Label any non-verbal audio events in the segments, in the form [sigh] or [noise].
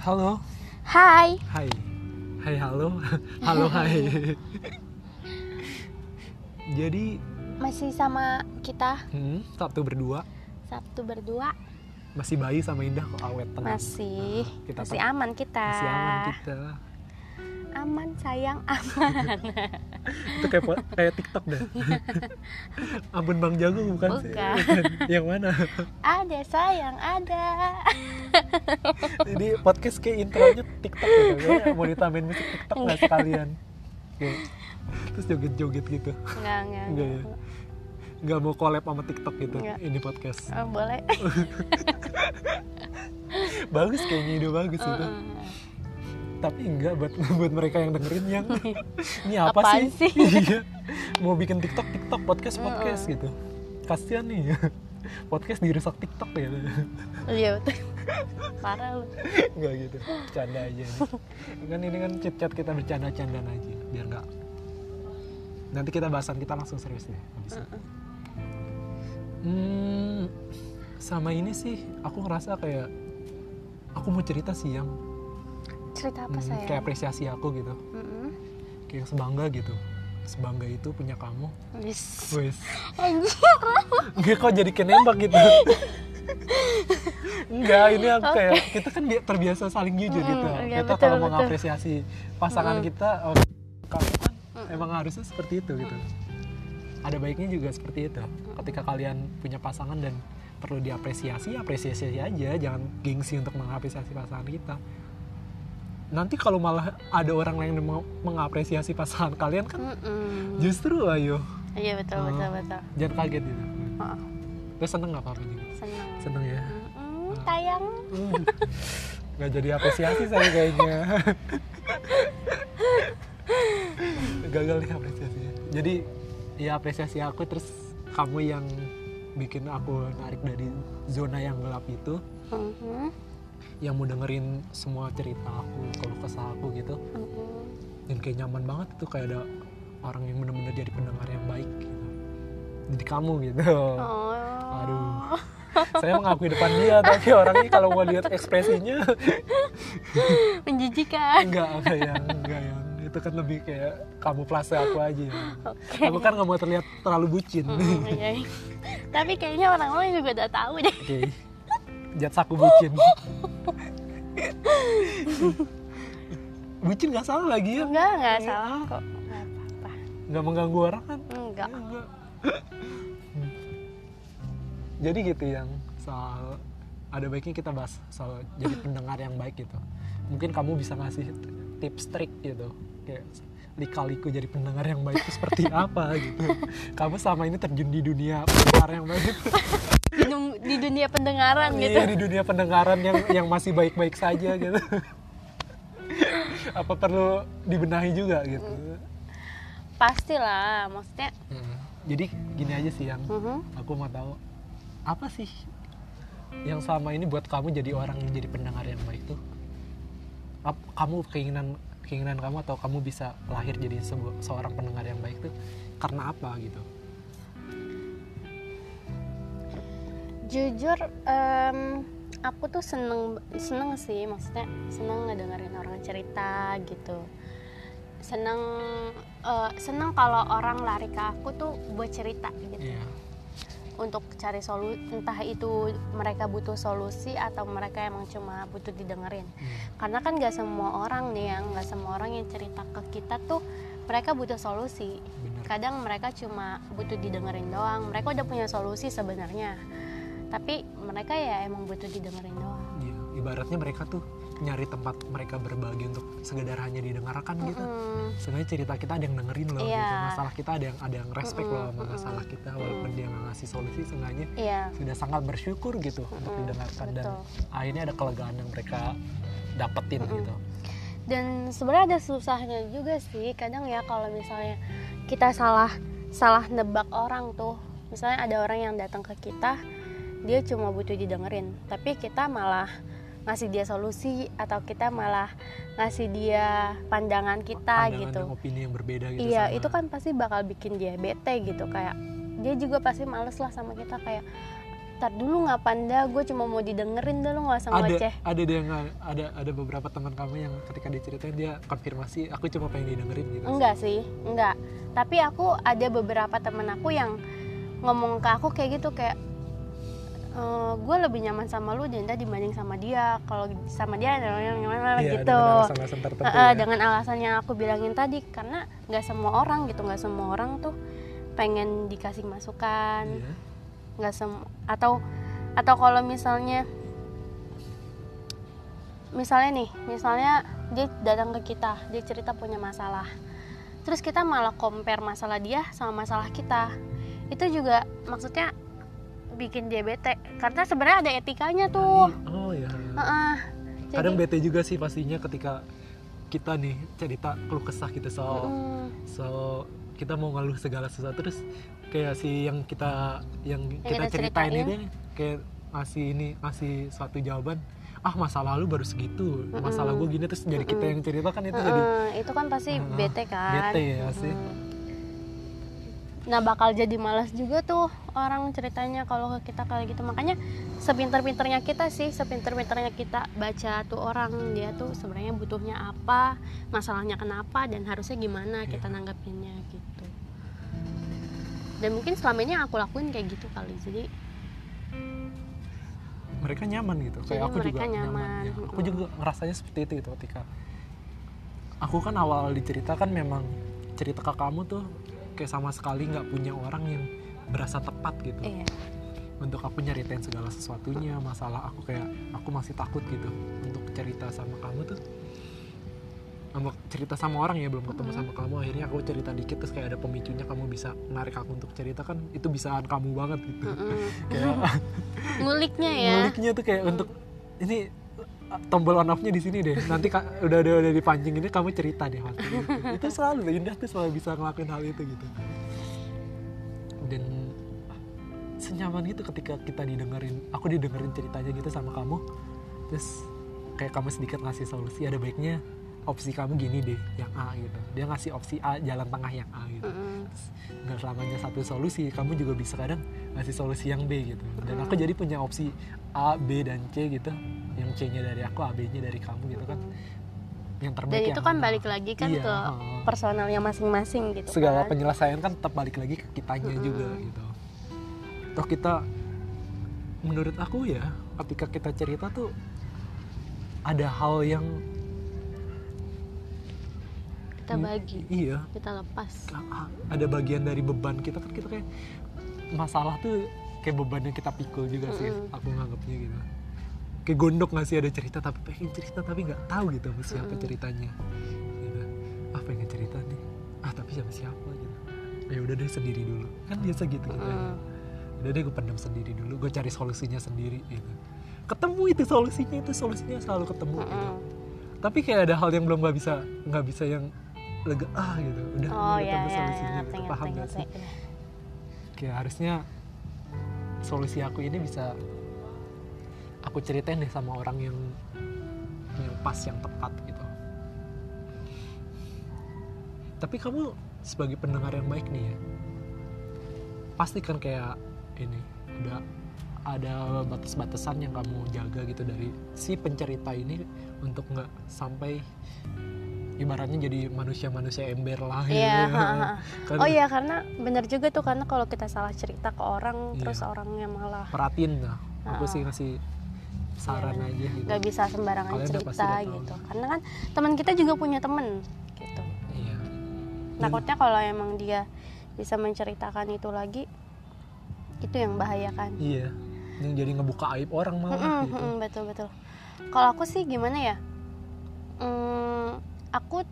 Halo. Hai. Hai. Hai halo. [laughs] Halo hai. [laughs] Jadi Masih sama kita hmm, Sabtu berdua Sabtu berdua masih bayi sama Indah kok awet tenang. masih kita masih aman kita. Masih aman kita. Aman sayang [laughs] aman. Itu kayak kayak TikTok dah. Ampun [laughs] Bang Jago bukan sih? Bukan. [laughs] Yang mana? ada sayang ada. Jadi podcast kayak intronya TikTok gitu. Kayaknya mau ditambahin musik TikTok nggak sekalian? Terus joget-joget gitu. Enggak enggak. Enggak ya? Nggak mau collab sama TikTok gitu Nggak. ini podcast. Oh, boleh. [laughs] bagus kayaknya ide bagus itu. Tapi enggak buat [laughs] buat mereka yang dengerin yang [laughs] ini apa Apaan sih? sih? [laughs] Iya. Mau bikin TikTok TikTok podcast podcast gitu. Kasian nih. Podcast dirusak TikTok ya. Iya betul. Parah lu. Enggak gitu. Canda aja nih. Kan ini kan chit-chat kita bercanda-candaan aja biar enggak Nanti kita bahasan kita langsung serius deh habis ini. Hmm, sama ini sih aku ngerasa kayak aku mau cerita sih yang Cerita apa hmm, sayang? kayak apresiasi aku gitu. Mm-mm. Kayak sebangga gitu. Sebangga itu punya kamu. Wis. Anjir. Enggak kok jadi kenembak gitu. Enggak, ini aku kayak kita kan bi- terbiasa saling jujur Mm, gitu. iya, kita betul, kalau mau ngapresiasi pasangan Mm. kita, oh, kamu kan emang harusnya seperti itu gitu. Ada baiknya juga seperti itu. Ketika kalian punya pasangan dan perlu diapresiasi, apresiasi aja, jangan gengsi untuk mengapresiasi pasangan kita. Nanti kalau malah ada orang lain yang mau mengapresiasi pasangan kalian kan Mm-mm. justru ayo Iya betul Oh. betul betul. jangan kaget gitu. Oh, Terus seneng nggak apa-apa seneng. Seneng ya? Mm-mm, Sayang. Hmm. [laughs] Nggak jadi apresiasi saya kayaknya. [laughs] Gagal nih apresiasinya. Jadi ya apresiasi aku terus kamu yang bikin aku narik dari zona yang gelap itu Mhm, yang mau dengerin semua cerita aku kalau kesah aku gitu mhm. dan kayak nyaman banget itu kayak ada orang yang bener-bener jadi pendengar yang baik gitu jadi kamu gitu Oh. Aduh. saya mengakui depan dia tapi orangnya kalau mau lihat ekspresinya [laughs] Menjijikan. enggak enggak yang enggak yang itu kan lebih kayak kamu plase aku aja Oke. aku kan nggak mau terlihat terlalu bucin Mm, iya. Tapi kayaknya orang lain juga udah tahu deh. oke jat saku bucin [laughs] bucin nggak salah lagi ya Enggak, enggak salah kok. Enggak apa-apa. nggak mengganggu orang kan Enggak. Enggak. Hmm. jadi gitu yang soal ada baiknya kita bahas soal jadi [laughs] pendengar yang baik gitu mungkin kamu bisa ngasih tips trik gitu kayak lika-liku jadi pendengar yang baik itu seperti [laughs] apa gitu kamu sama ini terjun di dunia pendengar yang baik dunia pendengaran gitu. iya di dunia pendengaran yang yang masih baik-baik saja gitu apa perlu dibenahi juga gitu Pastilah, maksudnya. Hmm. jadi gini aja sih yang Mhm. aku mau tahu apa sih yang selama ini buat kamu jadi orang yang jadi pendengar yang baik tuh kamu keinginan keinginan kamu atau kamu bisa lahir jadi seorang pendengar yang baik tuh karena apa gitu Jujur, em, aku tuh seneng seneng sih, maksudnya seneng ngedengerin orang cerita gitu. Seneng eh, seneng kalau orang lari ke aku tuh buat cerita gitu. iya untuk cari solusi entah itu mereka butuh solusi atau mereka emang cuma butuh didengerin Hmm. karena kan gak semua orang nih yang gak semua orang yang cerita ke kita tuh mereka butuh solusi bener kadang mereka cuma butuh didengerin doang mereka udah punya solusi sebenarnya tapi mereka ya emang butuh didengerin doang. Iya, ibaratnya mereka tuh nyari tempat mereka berbagi untuk sekedar hanya didengarkan gitu. Mm, sebenarnya cerita kita ada yang dengerin loh Iya. gitu. Masalah kita ada yang ada yang respect loh sama masalah kita walaupun dia nggak ngasih solusi seenggaknya iya. sudah sangat bersyukur gitu untuk Mm-mm, didengarkan dan betul. akhirnya ada kelegaan yang mereka dapetin Mm-mm. gitu. Dan sebenarnya ada susahnya juga sih kadang ya kalau misalnya kita salah salah nebak orang tuh. Misalnya ada orang yang datang ke kita dia cuma butuh didengerin. Tapi kita malah ngasih dia solusi atau kita malah ngasih dia pandangan kita pandangan gitu. dan opini yang berbeda gitu iya sama- itu kan pasti bakal bikin dia bete gitu. Kayak dia juga pasti males lah sama kita. Kayak tar dulu nggak panda gue cuma mau didengerin dah lu nggak usah ada ngoceh. ada dia nggak ada ada beberapa teman kamu yang ketika diceritain dia konfirmasi aku cuma pengen didengerin gitu. Enggak sih enggak. Tapi aku ada beberapa temen aku yang ngomong ke aku kayak gitu kayak gue lebih nyaman sama lu Denda dibanding sama dia. Kalau sama dia yang gimana Iya, gitu. dengan alasan-alasan tertentu Heeh, ya. dengan alasan yang aku bilangin tadi karena nggak semua orang gitu nggak semua orang tuh pengen dikasih masukan. Iya. nggak sem atau atau kalau misalnya misalnya nih misalnya dia datang ke kita dia cerita punya masalah. Terus kita malah compare masalah dia sama masalah kita. Itu juga maksudnya bikin dia bete karena sebenarnya ada etikanya tuh oh ya Heeh. Jadi- kadang bete juga sih pastinya ketika kita nih cerita keluh kesah gitu soal Mm, so kita mau ngeluh segala sesuatu terus kayak si yang kita yang, kita, kita ceritain ceritain. ini kayak ngasih ini ngasih suatu jawaban ah masa lalu baru segitu masalah gue gini terus jadi kita yang cerita kan itu jadi heeh, itu kan pasti Heeh, bete kan bete ya sih. Mm. Nah bakal jadi malas juga tuh orang ceritanya kalau ke kita kayak gitu makanya sepinter-pinternya kita sih sepinter-pinternya kita baca tuh orang dia tuh sebenarnya butuhnya apa masalahnya kenapa dan harusnya gimana Iya. kita nanggapinnya gitu dan mungkin selama ini aku lakuin kayak gitu kali jadi mereka nyaman gitu kayak Jadi aku mereka juga nyaman, nyaman. ya. aku juga ngerasanya seperti itu gitu ketika aku kan awal diceritakan memang cerita ke kamu tuh kayak sama sekali nggak punya orang yang berasa tepat gitu. Iya. Untuk aku nyeritain segala sesuatunya masalah aku kayak aku masih takut gitu untuk cerita sama kamu tuh. Sama cerita sama orang ya belum ketemu sama kamu akhirnya aku cerita dikit terus kayak ada pemicunya kamu bisa narik aku untuk cerita kan itu bisaan kamu banget gitu. [laughs] Kayak [laughs] nguliknya ya. nguliknya tuh kayak untuk ini tombol on off-nya di sini deh nanti ka- udah udah udah dipancing ini kamu cerita deh pasti gitu. itu selalu Indah tuh selalu bisa ngelakuin hal itu gitu dan senyaman gitu ketika kita didengerin aku didengerin ceritanya gitu sama kamu terus kayak kamu sedikit ngasih solusi ada baiknya opsi kamu gini deh yang A gitu dia ngasih opsi A jalan tengah yang A gitu Mm-mm. nggak selamanya satu solusi kamu juga bisa kadang ngasih solusi yang B gitu dan aku jadi punya opsi A B dan C gitu yang C nya dari aku A B nya dari kamu gitu kan yang terbaik dan yang itu kan mana. balik lagi kan Iya, ke heeh. personalnya masing-masing gitu segala kan. penyelesaian kan tetap balik lagi ke kitanya juga gitu toh kita menurut aku ya ketika kita cerita tuh ada hal yang kita bagi iya. kita lepas. Ah, ada bagian dari beban kita kan kita kayak masalah tuh kayak beban yang kita pikul juga sih Mm-mm. aku nganggapnya gitu. Kayak gondok nggak sih ada cerita tapi pengen cerita tapi nggak tahu gitu sama siapa Mm-mm. ceritanya. Gitu. Ah pengen cerita nih. Ah tapi sama siapa gitu. Ya udah deh sendiri dulu. Kan biasa gitu gitu Mm. udah deh gue pendam sendiri dulu. Gue cari solusinya sendiri gitu. Ketemu itu solusinya itu solusinya selalu ketemu gitu. Tapi kayak ada hal yang belum nggak bisa nggak bisa yang lega ah gitu. Udah oh udah ya ketemu ya, ya solusinya ngerti gitu. ngerti paham gak ngerti sih? kayak harusnya solusi aku ini bisa aku ceritain deh sama orang yang yang pas yang tepat gitu. Tapi kamu sebagai pendengar yang baik nih ya pasti kan kayak ini udah ada batas-batasan yang kamu jaga gitu dari si pencerita ini untuk nggak sampai ibaratnya jadi manusia-manusia ember lah Iya, gitu. ha. [laughs] Kan oh iya karena bener juga tuh karena kalau kita salah cerita ke orang Iya. terus orangnya malah perhatiin lah. Aku sih ngasih saran Iya, aja gitu. Nggak bisa sembarangan Kalian cerita udah gitu. Karena kan teman kita juga punya temen gitu. Iya. Takutnya kalau emang dia bisa menceritakan itu lagi itu yang bahaya kan. Iya. Yang jadi ngebuka aib orang malah Mm-mm, gitu. mm-mm, betul betul. Kalau aku sih gimana ya? Hmm, aku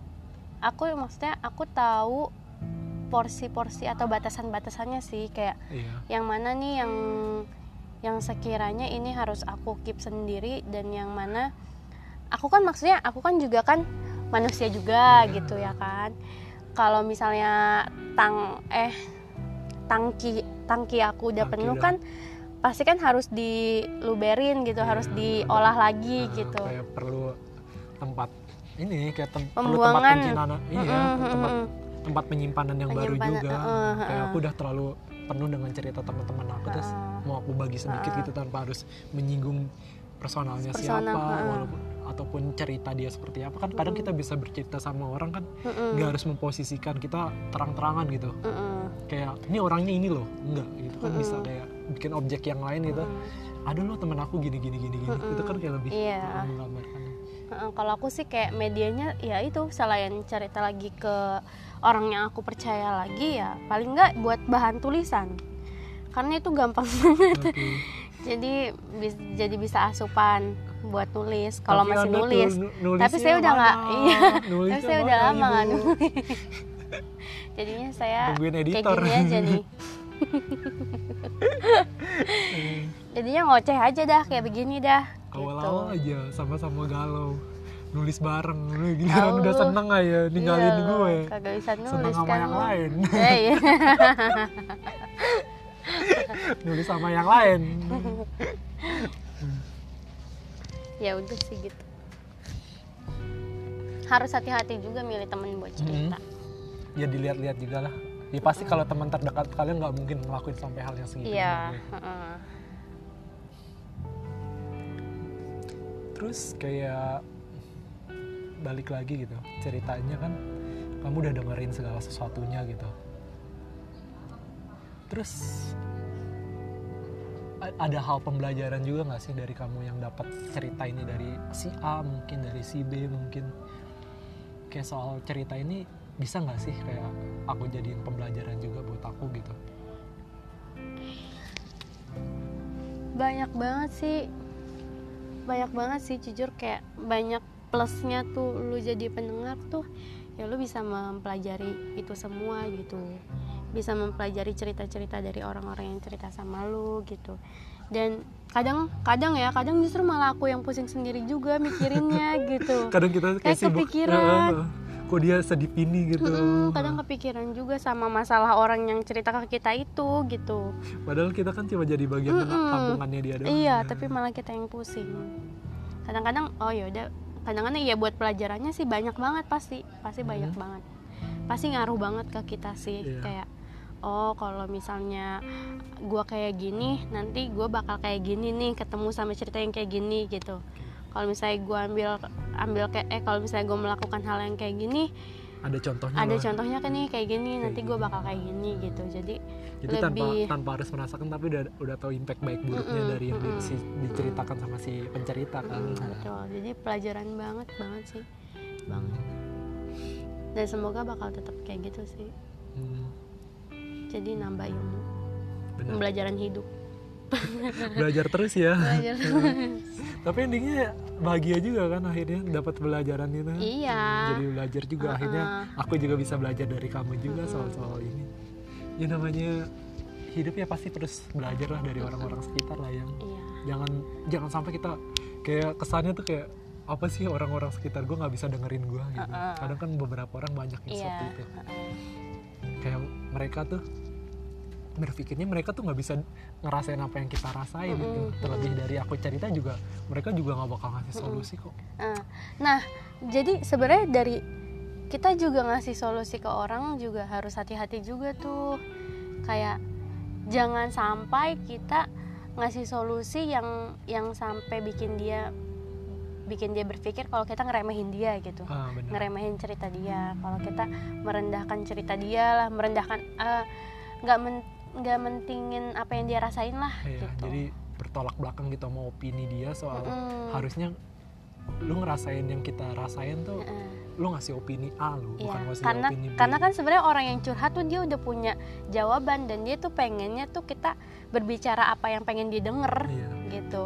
aku maksudnya aku tahu porsi-porsi atau batasan-batasannya sih kayak iya. yang mana nih yang yang sekiranya ini harus aku keep sendiri dan yang mana aku kan maksudnya aku kan juga kan manusia juga Iya. gitu ya kan. Kalau misalnya tang eh tangki tangki aku udah Tangki penuh udah- kan pasti kan harus diluberin gitu Iya, harus diolah lagi Nah, gitu. kayak perlu tempat ini kayak tem- perlu tempat penyimpanan iya Mm-mm, tempat mm-mm. tempat penyimpanan yang baru Penyimpanan, juga uh, uh, kayak uh. aku udah terlalu penuh dengan cerita teman-teman aku terus Ah. mau aku bagi sedikit Ah. gitu tanpa harus menyinggung personalnya Personal, siapa ah. walaupun ataupun cerita dia seperti apa kan kadang kita bisa bercerita sama orang kan nggak harus memposisikan kita terang-terangan gitu Mm-mm. kayak ini orangnya ini loh enggak gitu kan bisa Mm-mm. kayak bikin objek yang lain gitu Mm. ada loh temen aku gini gini gini gini itu kan kayak lebih Iya. menggambarkan Kalau aku sih kayak medianya ya itu selain cerita lagi ke orang yang aku percaya lagi ya paling nggak buat bahan tulisan. Karena itu gampang [laughs] banget. Oke. jadi bis- jadi bisa asupan buat nulis kalau masih tuh nulis. nu- nulisnya tapi saya udah nggak iya. Tapi saya udah lama nggak nulis. [laughs] Jadinya saya kayak gini aja nih [laughs] [laughs] jadinya ngoceh aja dah kayak begini dah. Gitu. awal-awal aja sama-sama galau. Nulis bareng lu giliran Tahu. udah seneng aja ninggalin Iya, gue. kagak bisa nulis seneng sama kan. yang lu. lain. Iya. [laughs] nulis sama yang lain. [laughs] Ya udah sih gitu. Harus hati-hati juga milih temen buat cerita. Ya dilihat-lihat juga lah ya pasti kalau teman terdekat kalian nggak mungkin ngelakuin sampai hal yang segitu iya juga. heeh. terus kayak balik lagi gitu ceritanya kan kamu udah dengerin segala sesuatunya gitu terus ada hal pembelajaran juga nggak sih dari kamu yang dapat cerita ini dari si A mungkin dari si B mungkin kayak soal cerita ini bisa nggak sih kayak aku jadiin pembelajaran juga buat aku gitu? Banyak banget sih. Banyak banget sih jujur kayak banyak plusnya tuh lu jadi pendengar tuh ya lu bisa mempelajari itu semua gitu. Bisa mempelajari cerita-cerita dari orang-orang yang cerita sama lu gitu. Dan kadang kadang ya kadang justru malah aku yang pusing sendiri juga mikirinnya [laughs] gitu. Kadang kita kayak, Kayak kepikiran. "Eh, kok dia sedih ini gitu Mm-mm, kadang kepikiran juga sama masalah orang yang cerita ke kita itu gitu Padahal kita kan cuma jadi bagian tengah Mm-mm. tampungannya dia doang. Iya, ya. tapi malah kita yang pusing. Kadang-kadang oh ya udah, kadang-kadang ya buat pelajarannya sih banyak banget pasti, pasti Hmm. banyak banget. Pasti ngaruh banget ke kita sih Iya. kayak oh kalau misalnya gua kayak gini, nanti gua bakal kayak gini nih ketemu sama cerita yang kayak gini gitu. Kalau misalnya gua ambil ambil kayak eh kalau misalnya gua melakukan hal yang kayak gini, ada contohnya. ada lah. contohnya kan nih kayak gini, Kayak nanti gua bakal kayak gini gitu. Jadi Jadi tanpa lebih- tanpa harus merasakan tapi udah udah tahu impact baik buruknya Mm-mm, dari yang di- mm-mm. si- diceritakan sama si pencerita kan. Mm, betul. Jadi pelajaran banget banget sih, banget. Dan semoga bakal tetap kayak gitu sih. Hmm, Jadi nambah ilmu, benar. pembelajaran hidup. [laughs] Belajar terus ya. Belajar. [laughs] tapi endingnya bahagia juga kan akhirnya dapat pelajaran itu. iya. Jadi belajar juga Uh-uh. akhirnya aku juga bisa belajar dari kamu juga soal-soal ini. Ya namanya hidup ya pasti terus belajar lah dari orang-orang sekitar lah yang Iya. jangan jangan sampai kita kayak kesannya tuh kayak apa sih orang-orang sekitar gue nggak bisa dengerin gue gitu Uh-uh. kadang kan beberapa orang banyak yang Iya. seperti itu kayak mereka tuh berpikirnya mereka tuh nggak bisa ngerasain apa yang kita rasain gitu Mm-mm. terlebih dari aku cerita juga mereka juga nggak bakal ngasih solusi kok Eh, Nah, jadi sebenarnya dari kita juga ngasih solusi ke orang juga harus hati-hati juga tuh. Kayak jangan sampai kita ngasih solusi yang yang sampai bikin dia bikin dia berpikir kalau kita ngeremehin dia gitu. ah Ngeremehin cerita dia. Kalau kita merendahkan cerita dia lah, merendahkan eh, nggak men nggak mentingin apa yang dia rasain lah Iya, gitu. jadi bertolak belakang gitu sama opini dia soal Mm-mm. harusnya lu ngerasain yang kita rasain tuh Heeh. lu ngasih opini A lu Iya, bukan ngasih karena opini B karena kan sebenarnya orang yang curhat tuh dia udah punya jawaban dan dia tuh pengennya tuh kita berbicara apa yang pengen dia denger iya. gitu.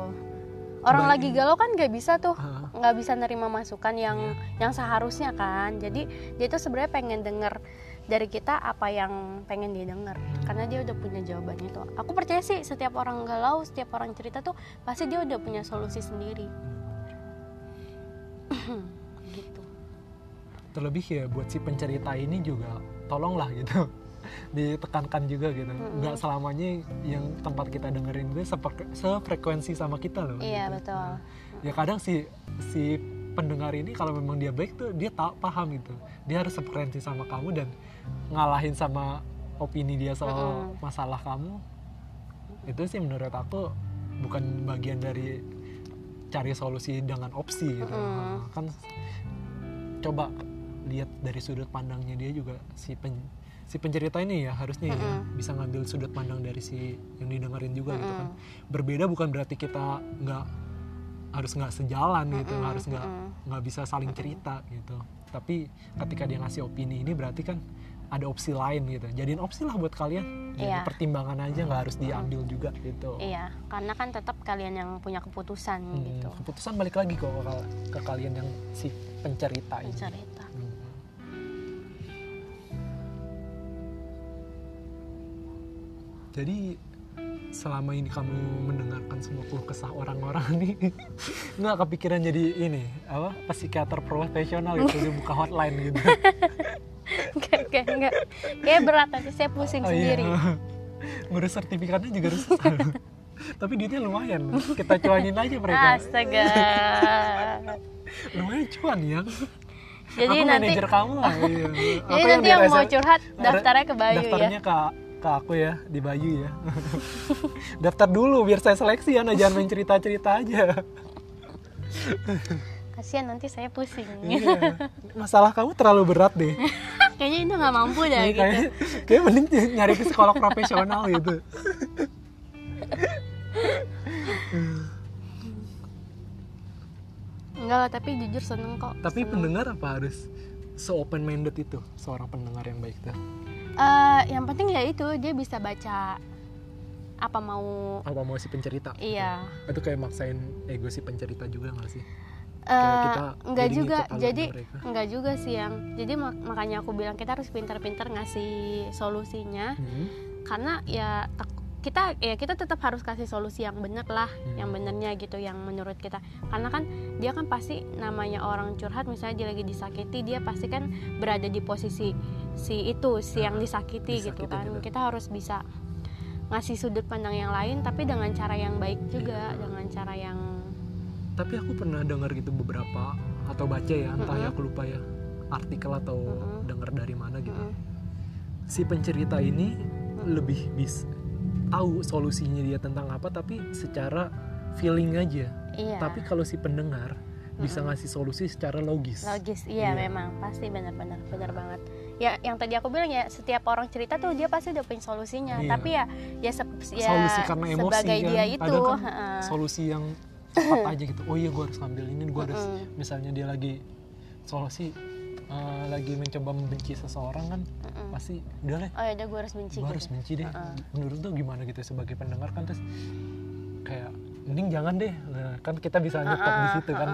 Orang lagi galau kan nggak bisa tuh nggak bisa nerima masukan yang Iya. yang seharusnya kan. Jadi dia tuh sebenarnya pengen denger dari kita apa yang pengen dia denger karena dia udah punya jawabannya tuh. Aku percaya sih setiap orang galau, setiap orang cerita tuh pasti dia udah punya solusi sendiri [clears throat] gitu. terlebih ya buat si pencerita ini juga tolonglah gitu [laughs] ditekankan juga gitu nggak selamanya yang tempat kita dengerin itu sefrekuensi sama kita loh Iya gitu. betul. Nah, ya kadang si si pendengar ini kalau memang dia baik tuh dia tak paham gitu dia harus sefrekuensi sama kamu dan ngalahin sama opini dia soal Mm-mm. masalah kamu itu sih menurut aku bukan bagian dari cari solusi dengan opsi gitu Mm-mm. kan coba lihat dari sudut pandangnya dia juga si pen, si pencerita ini ya harusnya ya Mm-mm. bisa ngambil sudut pandang dari si yang didengerin juga gitu kan berbeda bukan berarti kita nggak harus nggak sejalan gitu Mm-mm, harus nggak nggak bisa saling cerita gitu tapi ketika dia ngasih opini ini berarti kan ada opsi lain gitu jadiin opsi lah buat kalian jadi Iya. pertimbangan aja nggak harus diambil juga gitu Iya, karena kan tetap kalian yang punya keputusan Hmm, gitu. keputusan balik lagi kok ke, ke kalian yang si pencerita ini Cerita. Hmm. Jadi selama ini kamu mendengarkan semua keluh kesah orang-orang nih [laughs] nggak kepikiran jadi ini apa psikiater profesional gitu dia buka hotline gitu [laughs] Enggak, enggak, enggak. Kayak berat nanti saya pusing Oh, iya. sendiri. [laughs] ngurus sertifikatnya juga harus tapi duitnya lumayan kita cuanin aja mereka Astaga. lumayan cuan ya Jadi aku nanti manajer kamu lah iya. jadi Aku nanti yang di mau curhat daftarnya ke Bayu ya. daftarnya ke ke aku ya di Bayu ya [laughs] daftar dulu biar saya seleksi ya nah, jangan main cerita cerita aja Kasihan nanti saya pusing. iya. masalah kamu terlalu berat deh [laughs] Kayaknya itu nggak mampu dah Iya, gitu. kayak kayak mending nyari psikolog profesional gitu Enggak lah, tapi jujur seneng kok. tapi Seneng. pendengar apa harus se open minded itu seorang pendengar yang baik tuh Eh, yang penting ya itu dia bisa baca apa mau. Apa mau si pencerita iya. Itu kayak maksain ego si pencerita juga nggak sih? Eh, kita enggak juga. jadi mereka. enggak juga sih yang jadi mak- makanya aku bilang kita harus pintar-pintar ngasih solusinya. Hmm. karena ya tak- kita ya kita tetap harus kasih solusi yang benar lah Hmm. yang benernya gitu yang menurut kita karena kan dia kan pasti namanya orang curhat misalnya dia lagi disakiti dia pasti kan berada di posisi si itu si yang Nah, disakiti gitu disakiti kan gitu. kita harus bisa ngasih sudut pandang yang lain tapi dengan cara yang baik juga Iya. dengan cara yang tapi aku pernah dengar gitu beberapa atau baca ya entah ya Mm-mm. aku lupa ya artikel atau Mm-mm. dengar dari mana gitu mm, si pencerita ini lebih bis tahu solusinya dia tentang apa tapi secara feeling aja. Iya. Tapi kalau si pendengar bisa ngasih solusi secara logis. Logis iya, Iya. memang. Pasti benar-benar benar banget. Ya yang tadi aku bilang ya setiap orang cerita tuh dia pasti udah punya solusinya. Iya. tapi ya ya, se- ya solusi karena emosi sebagai kan. dia itu kan heeh. solusi yang [laughs] cepat aja gitu. Oh iya gue harus ngambil ini gue harus Mm-mm. misalnya dia lagi solusi eh, lagi mencoba membenci seseorang kan Mm-mm. pasti udah lah. Oh ya udah gue harus benci gue gitu. harus benci deh. Heeh. menurut tuh gimana gitu sebagai pendengar kan terus kayak mending jangan deh. Nah, kan kita bisa nyetok di situ kan.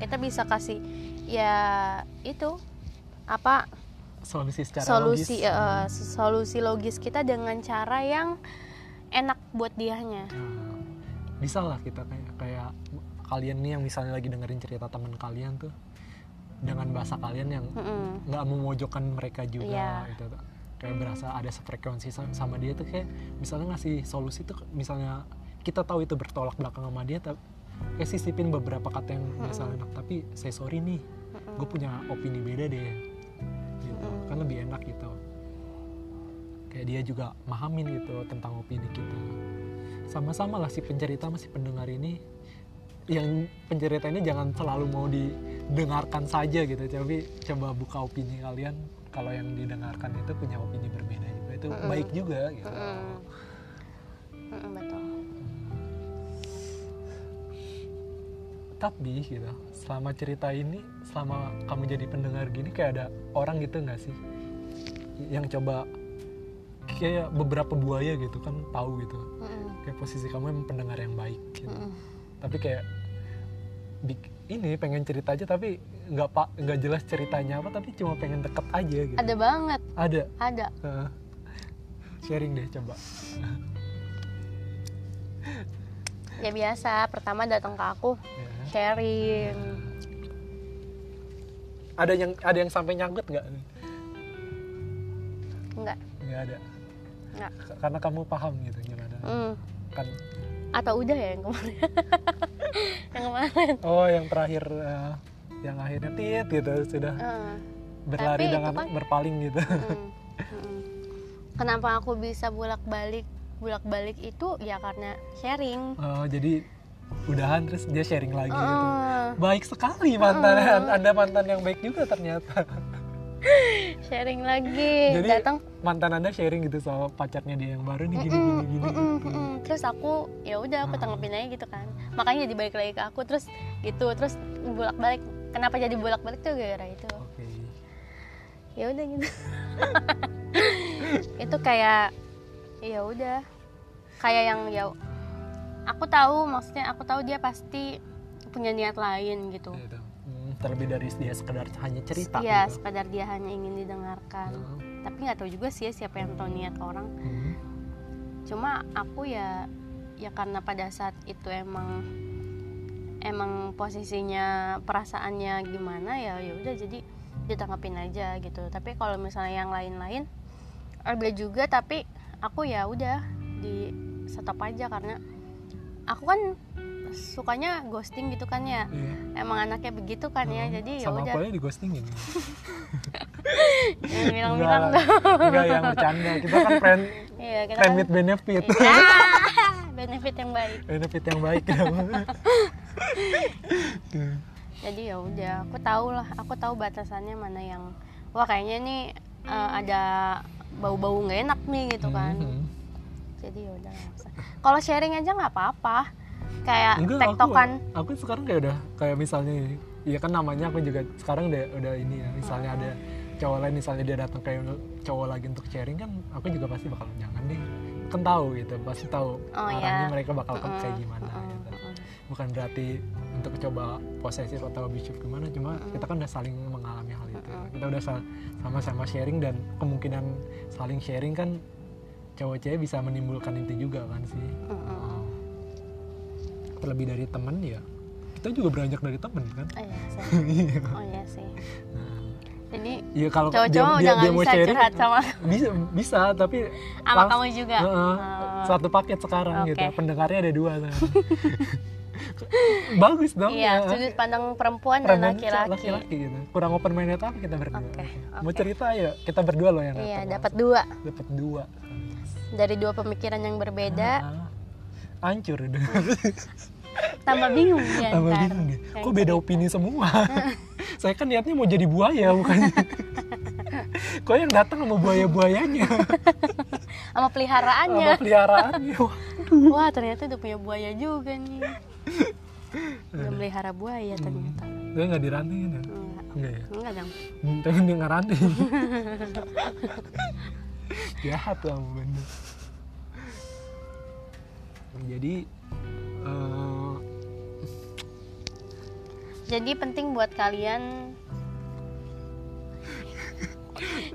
kita bisa kasih ya itu apa solusi secara solusi logis. eh, solusi logis kita dengan cara yang enak buat dianya. Nah, bisa lah kita kayak kayak kalian nih yang misalnya lagi dengerin cerita teman kalian tuh dengan bahasa kalian yang nggak memojokkan mereka juga Iya. gitu. Kayak berasa ada sefrekuensi sa- sama dia tuh kayak misalnya ngasih solusi tuh misalnya kita tahu itu bertolak belakang sama dia tapi kayak sisipin beberapa kata yang misalnya enak tapi saya sorry nih Mm-mm. gue punya opini beda deh. Gitu. Mm. kan lebih enak gitu. Kayak dia juga mahamin gitu tentang opini kita. Sama-sama lah si pencerita sama si pendengar ini. Yang pencerita ini jangan selalu mau didengarkan saja gitu tapi coba buka opini kalian kalau yang didengarkan itu punya opini berbeda juga itu Mm-mm. baik juga gitu Mm-mm. Mm-mm, betul tapi gitu selama cerita ini selama kamu jadi pendengar gini kayak ada orang gitu nggak sih yang coba kayak beberapa buaya gitu kan tahu gitu Mm-mm. kayak posisi kamu emang pendengar yang baik gitu Mm-mm. tapi kayak ini pengen cerita aja tapi nggak pak nggak jelas ceritanya apa tapi cuma pengen deket aja gitu. Ada banget. Ada? Ada. Heeh. sharing deh coba. Ya biasa pertama datang ke aku Ya. sharing. Ada yang ada yang sampai nyangkut nggak? Enggak nggak ada? Enggak K- karena kamu paham gitu gimana. Mm. kan atau udah ya yang kemarin? [laughs] Yang kemarin. Oh yang terakhir eh, yang akhirnya tit gitu sudah Heeh. berlari dengan kan- berpaling gitu. Mm-mm. [laughs] Mm-mm. kenapa aku bisa bolak balik bolak balik itu ya karena sharing. Oh, jadi udahan terus dia sharing lagi gitu. Heeh. baik sekali mantan. Anda mantan yang baik juga ternyata [laughs] [laughs] sharing lagi. Jadi datang. mantan anda sharing gitu soal pacarnya dia yang baru nih gini Mm-mm, gini gini mm-mm, gitu. mm-mm. terus aku ya udah aku tanggepin aja gitu kan. Makanya jadi balik lagi ke aku terus gitu terus bolak balik kenapa jadi bolak balik tuh gara-gara itu. Oke. ya udah gitu. [laughs] Itu kayak ya udah. Kayak yang ya aku tahu maksudnya aku tahu dia pasti punya niat lain gitu. Gitu. Hmm, terlebih dari dia sekedar hanya cerita Iya, gitu. sekadar dia hanya ingin didengarkan. Heeh. Tapi nggak tahu juga sih ya siapa yang tahu niat orang. Hmm. Cuma aku ya ya karena pada saat itu emang emang posisinya perasaannya gimana ya ya udah jadi ditanggapin aja gitu. Tapi kalau misalnya yang lain-lain ada juga tapi aku ya udah di stop aja karena aku kan sukanya ghosting gitu kan ya. Iya. Emang anaknya begitu kan ya. Hmm, Jadi ya sama udah aja di ghostingin [laughs] jangan bilang-bilang enggak, enggak yang bercanda kita kan friend Iya, kita friend kan- with benefit Iya. [laughs] benefit yang baik. benefit yang baik [laughs] Jadi ya udah, aku tahu lah, aku tahu batasannya mana yang wah kayaknya nih eh, ada bau-bau nggak enak nih gitu kan. Hmm. Jadi ya udah. Kalau sharing aja nggak apa-apa. Kayak Enggak, aku, tektokan. aku sekarang kayak udah kayak misalnya Iya kan namanya aku juga sekarang udah udah ini ya misalnya ada cowok lain misalnya dia datang kayak cowok lagi untuk sharing kan aku juga pasti bakal jangan deh kan tahu gitu pasti tahu Oh, arahnya iya. mereka bakal ke- Mm-mm, kayak gimana mm-mm, gitu mm-mm. bukan berarti untuk coba posesif atau abusive gimana cuma Mm-mm. kita kan udah saling mengalami hal itu kita udah sa- sama-sama sharing dan kemungkinan saling sharing kan cowok cewek bisa menimbulkan itu juga kan sih Mm-mm. Oh. Terlebih dari temen ya kita juga beranjak dari temen kan Oh iya sih. [laughs] Oh iya sih. Nah, Jadi Iya kalau cowok-cowok dia, udah dia mau bisa sharing curhat sama bisa bisa tapi sama kamu juga. Heeh, Oh. satu paket sekarang Oke. gitu pendengarnya ada dua nah. [laughs] bagus dong Iya, ya. sudut pandang perempuan dan Perempuan laki-laki. laki-laki gitu kurang open minded apa kita berdua Oke, mau oke. cerita ya kita berdua loh yang Iya, dapat dua dapat dua dari dua pemikiran yang berbeda. Ah, hancur udah [laughs] Tambah bingung ya. tambah ntar. bingung deh Yang kok beda opini semua [laughs] saya kan niatnya mau jadi buaya bukan kok yang datang sama buaya buayanya sama peliharaannya. sama peliharaannya Wah, Wah, ternyata udah punya buaya juga nih. Udah melihara buaya ternyata. gue nggak dirantingin ya Enggak. enggak ya Enggak dong. Hmm, pengen dia ngeranting [laughs] jahat kamu bener jadi eh, Jadi penting buat kalian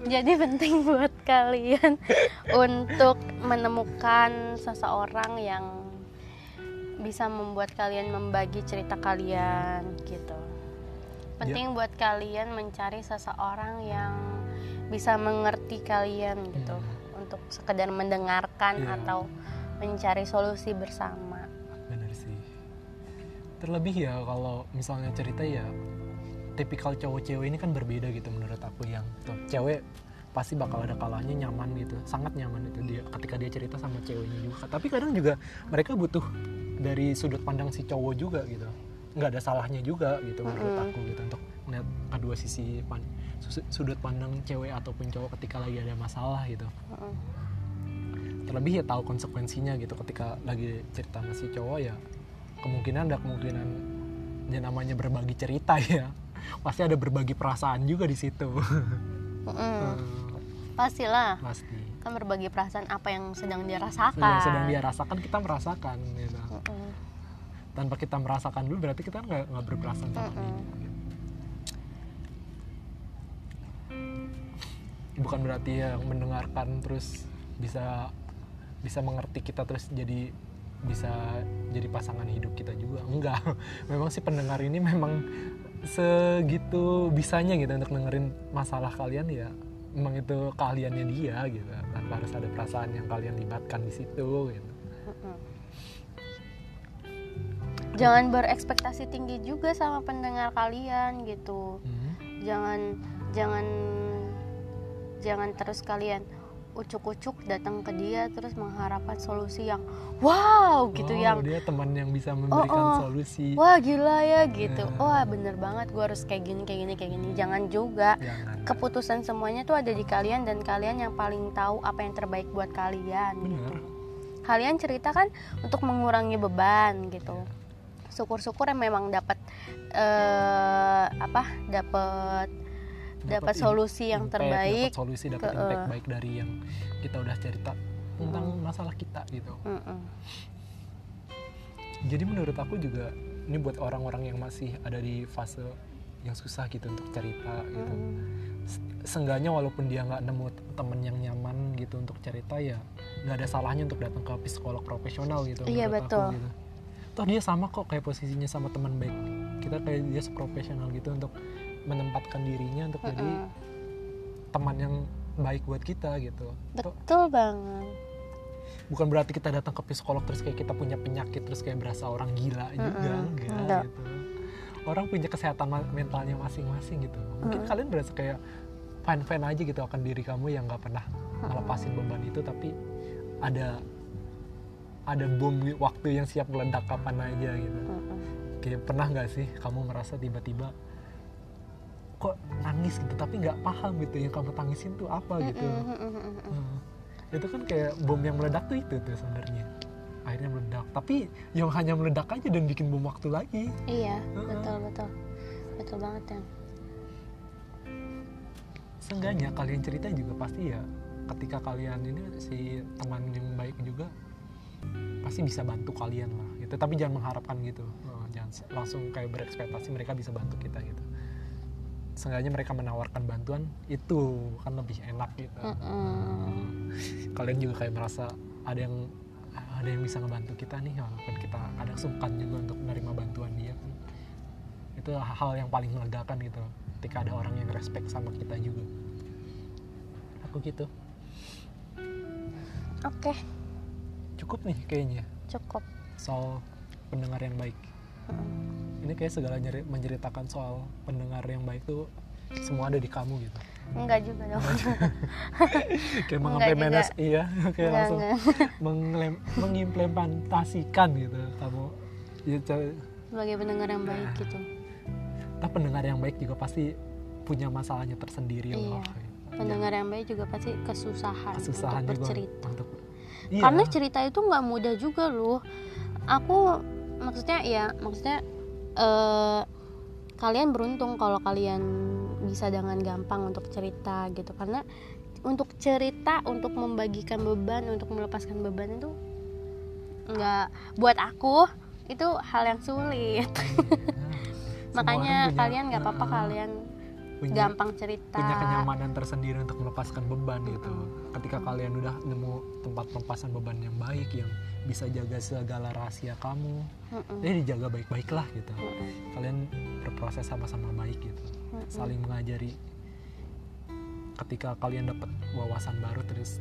Jadi penting buat kalian untuk menemukan seseorang yang bisa membuat kalian membagi cerita kalian gitu. Penting buat kalian mencari seseorang yang bisa mengerti kalian gitu untuk sekedar mendengarkan Iya. atau mencari solusi bersama. Terlebih ya kalau misalnya cerita ya tipikal cowok cewek ini kan berbeda gitu menurut aku yang tuh cewek pasti bakal ada kalanya nyaman gitu sangat nyaman itu dia ketika dia cerita sama ceweknya juga. Tapi kadang juga mereka butuh dari sudut pandang si cowok juga gitu nggak ada salahnya juga gitu menurut aku gitu untuk melihat kedua sisi pan- su- sudut pandang cewek ataupun cowok ketika lagi ada masalah gitu. Mm-mm. terlebih ya tahu konsekuensinya gitu ketika lagi cerita sama si cowok ya kemungkinan ada kemungkinan ya namanya berbagi cerita [laughs] ya pasti ada berbagi perasaan juga di situ Mm-mm. Hmm, Pastilah. pasti kan berbagi perasaan apa yang sedang dia rasakan. yang sedang dia rasakan kita merasakan gitu Mm-mm. tanpa kita merasakan dulu berarti kita nggak nggak berperasaan sama Mm-mm. dia gitu. bukan berarti ya mendengarkan terus bisa bisa mengerti kita terus jadi bisa jadi pasangan hidup kita juga [laughs] enggak memang sih pendengar ini memang segitu bisanya gitu untuk dengerin masalah kalian ya memang itu keahliannya dia gitu tanpa harus ada perasaan yang kalian libatkan di situ gitu. Jangan berekspektasi tinggi juga sama pendengar kalian gitu. Hmm. Jangan jangan jangan terus kalian ucuk-ucuk datang ke dia terus mengharapkan solusi yang wow gitu Oh, yang dia teman yang bisa memberikan oh. solusi. Wah gila ya gitu. Ya. wah bener banget gue harus kayak gini kayak gini kayak gini. Jangan juga. Jangan. Keputusan semuanya tuh ada di kalian dan kalian yang paling tahu apa yang terbaik buat kalian bener. Kalian cerita kan untuk mengurangi beban gitu. Syukur-syukur yang memang dapat eh, apa dapat dapat solusi yang impact, terbaik dapat solusi dapat impact baik dari yang kita udah cerita tentang masalah kita gitu Mm-mm. jadi menurut aku juga ini buat orang-orang yang masih ada di fase yang susah gitu untuk cerita gitu. Se- seenggaknya walaupun dia nggak nemu temen yang nyaman gitu untuk cerita ya nggak ada salahnya untuk datang ke psikolog profesional gitu Iya, menurut betul. aku gitu toh dia sama kok kayak posisinya sama teman baik kita kayak dia seprofesional gitu untuk menempatkan dirinya untuk jadi Mm-mm. teman yang baik buat kita gitu. Betul banget. Bukan berarti kita datang ke psikolog terus kayak kita punya penyakit terus kayak berasa orang gila juga Mm-mm, enggak enggak. gitu. Orang punya kesehatan mentalnya masing-masing gitu. Mungkin Mm. kalian berasa kayak fine fine aja gitu akan diri kamu yang nggak pernah ngelepasin beban itu tapi ada ada bom waktu yang siap meledak kapan aja gitu. Kayak pernah nggak sih kamu merasa tiba-tiba kok nangis gitu tapi nggak paham gitu yang kamu tangisin tuh apa gitu. Hmm. itu kan kayak bom yang meledak tuh itu tuh sebenarnya. Akhirnya meledak. Tapi yang hanya meledak aja dan bikin bom waktu lagi. Iya Mm-mm. betul betul. Betul banget ya seenggaknya kalian cerita juga pasti ya ketika kalian ini si teman yang baik juga pasti bisa bantu kalian lah gitu. Tapi jangan mengharapkan gitu. Oh, jangan langsung kayak berekspektasi mereka bisa bantu kita gitu seenggaknya mereka menawarkan bantuan itu kan lebih enak gitu. Mm-mm. kalian juga kayak merasa ada yang ada yang bisa ngebantu kita nih walaupun kita kadang sungkan juga untuk menerima bantuan dia kan. Itu hal yang paling melegakan gitu ketika ada orang yang respect sama kita juga. Aku gitu. Oke. Cukup nih kayaknya. Cukup. Soal pendengar yang baik. Mm-mm. Ini kayak segala nyeri- menceritakan soal pendengar yang baik tuh semua ada di kamu gitu. Enggak juga dong. [laughs] Kayak mengimplementas iya. [laughs] Kayak Enggak, langsung [laughs] enggak. mengimplementasikan gitu kamu. Ya, ca- sebagai pendengar yang baik Nah. gitu. Nah, pendengar yang baik juga pasti punya masalahnya tersendiri Iya. loh. pendengar yang baik juga pasti kesusahan, kesusahan untuk juga bercerita. untuk iya, karena cerita itu nggak mudah juga loh. Aku maksudnya ya maksudnya eh, kalian beruntung kalau kalian bisa dengan gampang untuk cerita gitu. Karena untuk cerita untuk membagikan beban untuk melepaskan beban itu nggak buat aku itu hal yang sulit. [laughs] Semua makanya punya- kalian nggak apa-apa Heeh, kalian punya, gampang cerita punya kenyamanan tersendiri untuk melepaskan beban gitu. Mm-mm. Ketika kalian udah nemu tempat pelepasan beban yang baik yang bisa jaga segala rahasia kamu, Mm-mm. ya dijaga baik-baik lah gitu. Mm-mm. Kalian berproses sama-sama baik gitu, Mm-mm. saling mengajari. Ketika kalian dapat wawasan baru terus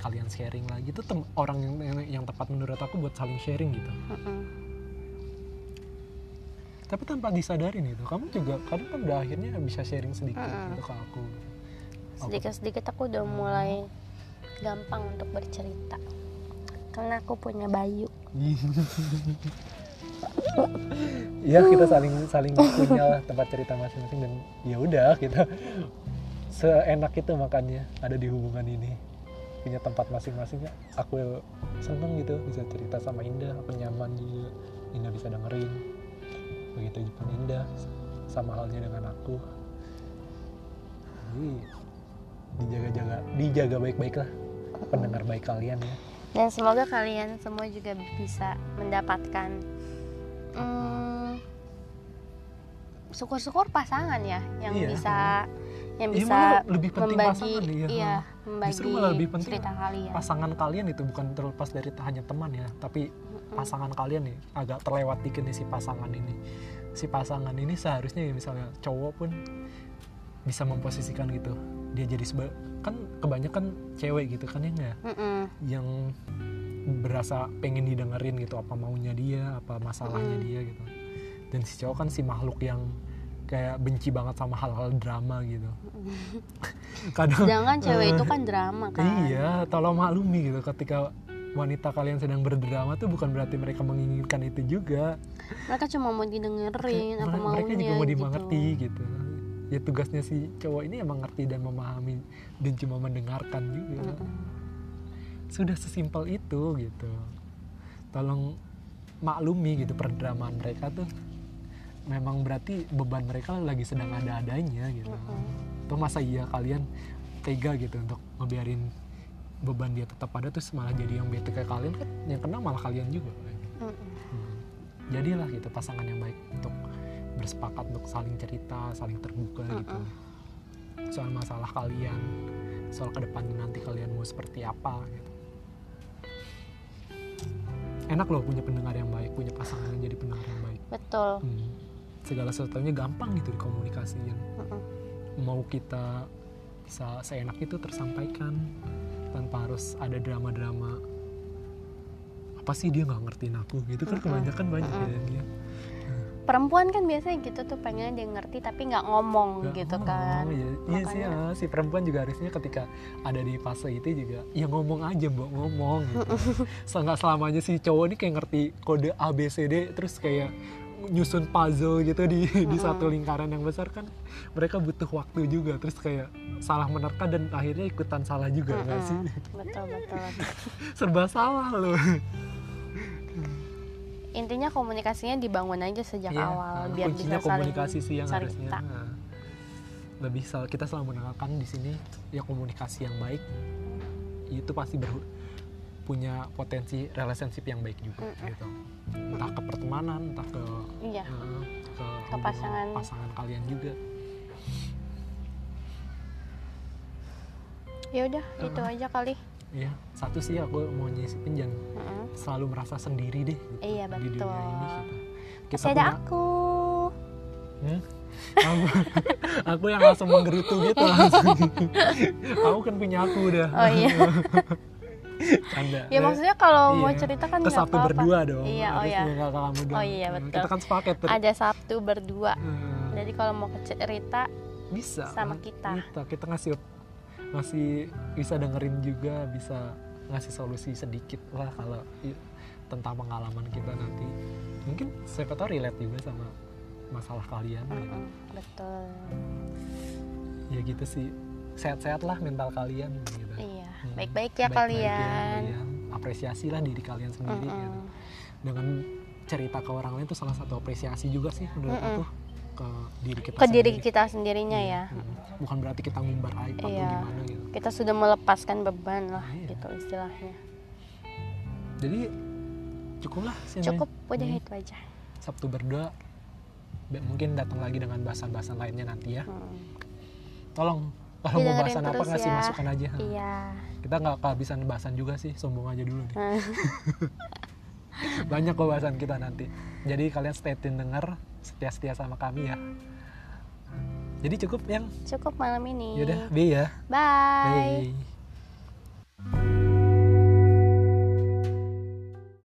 kalian sharing lagi itu tem- orang yang, yang yang tepat menurut aku buat saling sharing gitu. Mm-mm. Tapi tanpa disadarin itu kamu juga kadang kan udah akhirnya bisa sharing sedikit Mm-mm. gitu ke aku. Sedikit-sedikit aku udah mulai gampang untuk bercerita. Karena aku punya Bayu. Iya kita saling saling punya lah tempat cerita masing-masing dan ya udah kita seenak itu makanya ada di hubungan ini. Punya tempat masing-masing. Ya aku seneng gitu bisa cerita sama Indah aku nyaman juga. Indah bisa dengerin begitu pun Indah sama halnya dengan aku jadi dijaga-jaga dijaga baik-baik lah pendengar baik kalian ya dan semoga kalian semua juga bisa mendapatkan hmm, syukur-syukur pasangan ya yang Iya. bisa yang Iya, bisa malah lebih penting membagi pasangan, iya. iya membagi Justru malah lebih penting cerita kalian pasangan kalian itu bukan terlepas dari hanya teman ya tapi pasangan kalian nih agak terlewat dikit nih si pasangan ini si pasangan ini seharusnya ya misalnya cowok pun bisa memposisikan gitu dia jadi seba kan kebanyakan cewek gitu kan ya nggak? Mm-mm. yang berasa pengen didengerin gitu apa maunya dia apa masalahnya Mm. dia gitu dan si cowok kan si makhluk yang kayak benci banget sama hal-hal drama gitu [laughs] kadang Sedangkan cewek eh, itu kan drama kan. iya tolong maklumi gitu ketika wanita kalian sedang berdrama tuh bukan berarti mereka menginginkan itu juga Mereka cuma mau didengerin apa maunya mereka juga mau gitu. dimengerti gitu. ya tugasnya si cowok ini emang ngerti dan memahami dan cuma mendengarkan juga Mm-mm. sudah sesimpel itu gitu tolong maklumi gitu perdramaan mereka tuh memang berarti beban mereka lagi sedang ada-adanya gitu Mm-mm. atau masa iya kalian tega gitu untuk ngebiarin beban dia tetap ada terus malah jadi yang bete kayak kalian kan yang kena malah kalian juga Mm-mm. Hmm. jadilah gitu pasangan yang baik untuk bersepakat untuk saling cerita saling terbuka gitu soal masalah kalian soal ke depannya nanti kalian mau seperti apa gitu enak loh punya pendengar yang baik punya pasangan yang jadi pendengar yang baik Betul. Hmm. Segala sesuatunya gampang gitu dikomunikasiin. Mau kita bisa seenak itu tersampaikan tanpa harus ada drama-drama apa sih dia nggak ngertiin aku gitu kan kebanyakan banyak ya dia. Perempuan kan biasanya gitu tuh pengen dia ngerti tapi nggak ngomong Nggak gitu ngomong, kan. iya, iya sih ya, si perempuan juga harusnya ketika ada di fase itu juga ya ngomong aja mbak ngomong gitu. Nggak selamanya si cowok ini kayak ngerti kode A B C D terus kayak nyusun puzzle gitu di di satu lingkaran yang besar kan mereka butuh waktu juga. Terus kayak salah menerka dan akhirnya ikutan salah juga nggak sih? Betul betul. [laughs] serba salah loh. Intinya komunikasinya dibangun aja sejak Iya, awal nah, biar bisa saling komunikasi sih yang harusnya. nah, lebih sel- kita selalu menekankan di sini ya komunikasi yang baik itu pasti ber- punya potensi relationship yang baik juga Mm-mm. gitu entah ke pertemanan entah ke Iya. eh, ke, hubungan pasangan. pasangan kalian juga Ya udah itu aja kali. ya satu sih aku mau nyisipin jangan Mm-mm. selalu merasa sendiri deh gitu, Iya, di dunia betul. ini gitu. kita Masih ada punya aku. Hmm? aku, [laughs] aku yang langsung menggerutu gitu langsung. aku kan punya aku udah. Oh iya. [laughs] Canda. Ya maksudnya kalau mau Iya. cerita kan nggak Sabtu apa-apa. berdua dong. Iya, oh iya. doang. Oh iya, Hmm, betul. Kita kan sepaket. Ter. Ada Sabtu berdua. Hmm, Jadi kalau mau cerita bisa. sama kita. Kita, kita ngasih ngasih bisa dengerin juga, bisa ngasih solusi sedikit lah kalau tentang pengalaman kita nanti. Mungkin siapa tahu relate juga sama masalah kalian. gitu. Mm-mm, betul. Ya gitu sih. Sehat-sehat lah mental kalian gitu. Iya, Hmm. baik-baik ya Baik-baik kalian. kalian. Apresiasilah diri kalian sendiri Mm-mm. gitu. Dengan cerita ke orang lain itu salah satu apresiasi juga sih menurut Mm-mm. aku ke diri kita Ke diri sendiri. kita sendirinya ya. Mm. Bukan berarti kita ngumbar aib atau Iya. gimana gitu. Kita sudah melepaskan beban lah Iya. gitu istilahnya. Jadi cukup lah sih Cukup udah Hmm. itu aja. Sabtu berdua Be- mungkin datang lagi dengan bahasan-bahasan lainnya nanti ya. Hmm. Tolong kalau mau bahasan apa ngasih ya. masukan aja. Iya. Kita nggak kehabisan bahasan juga sih, sombong aja dulu nih. Hmm. [laughs] Banyak kok bahasan kita nanti. Jadi kalian stay tune denger, setia-setia sama kami ya. Jadi cukup yang Cukup malam ini. yaudah, B ya. Bye. Bye.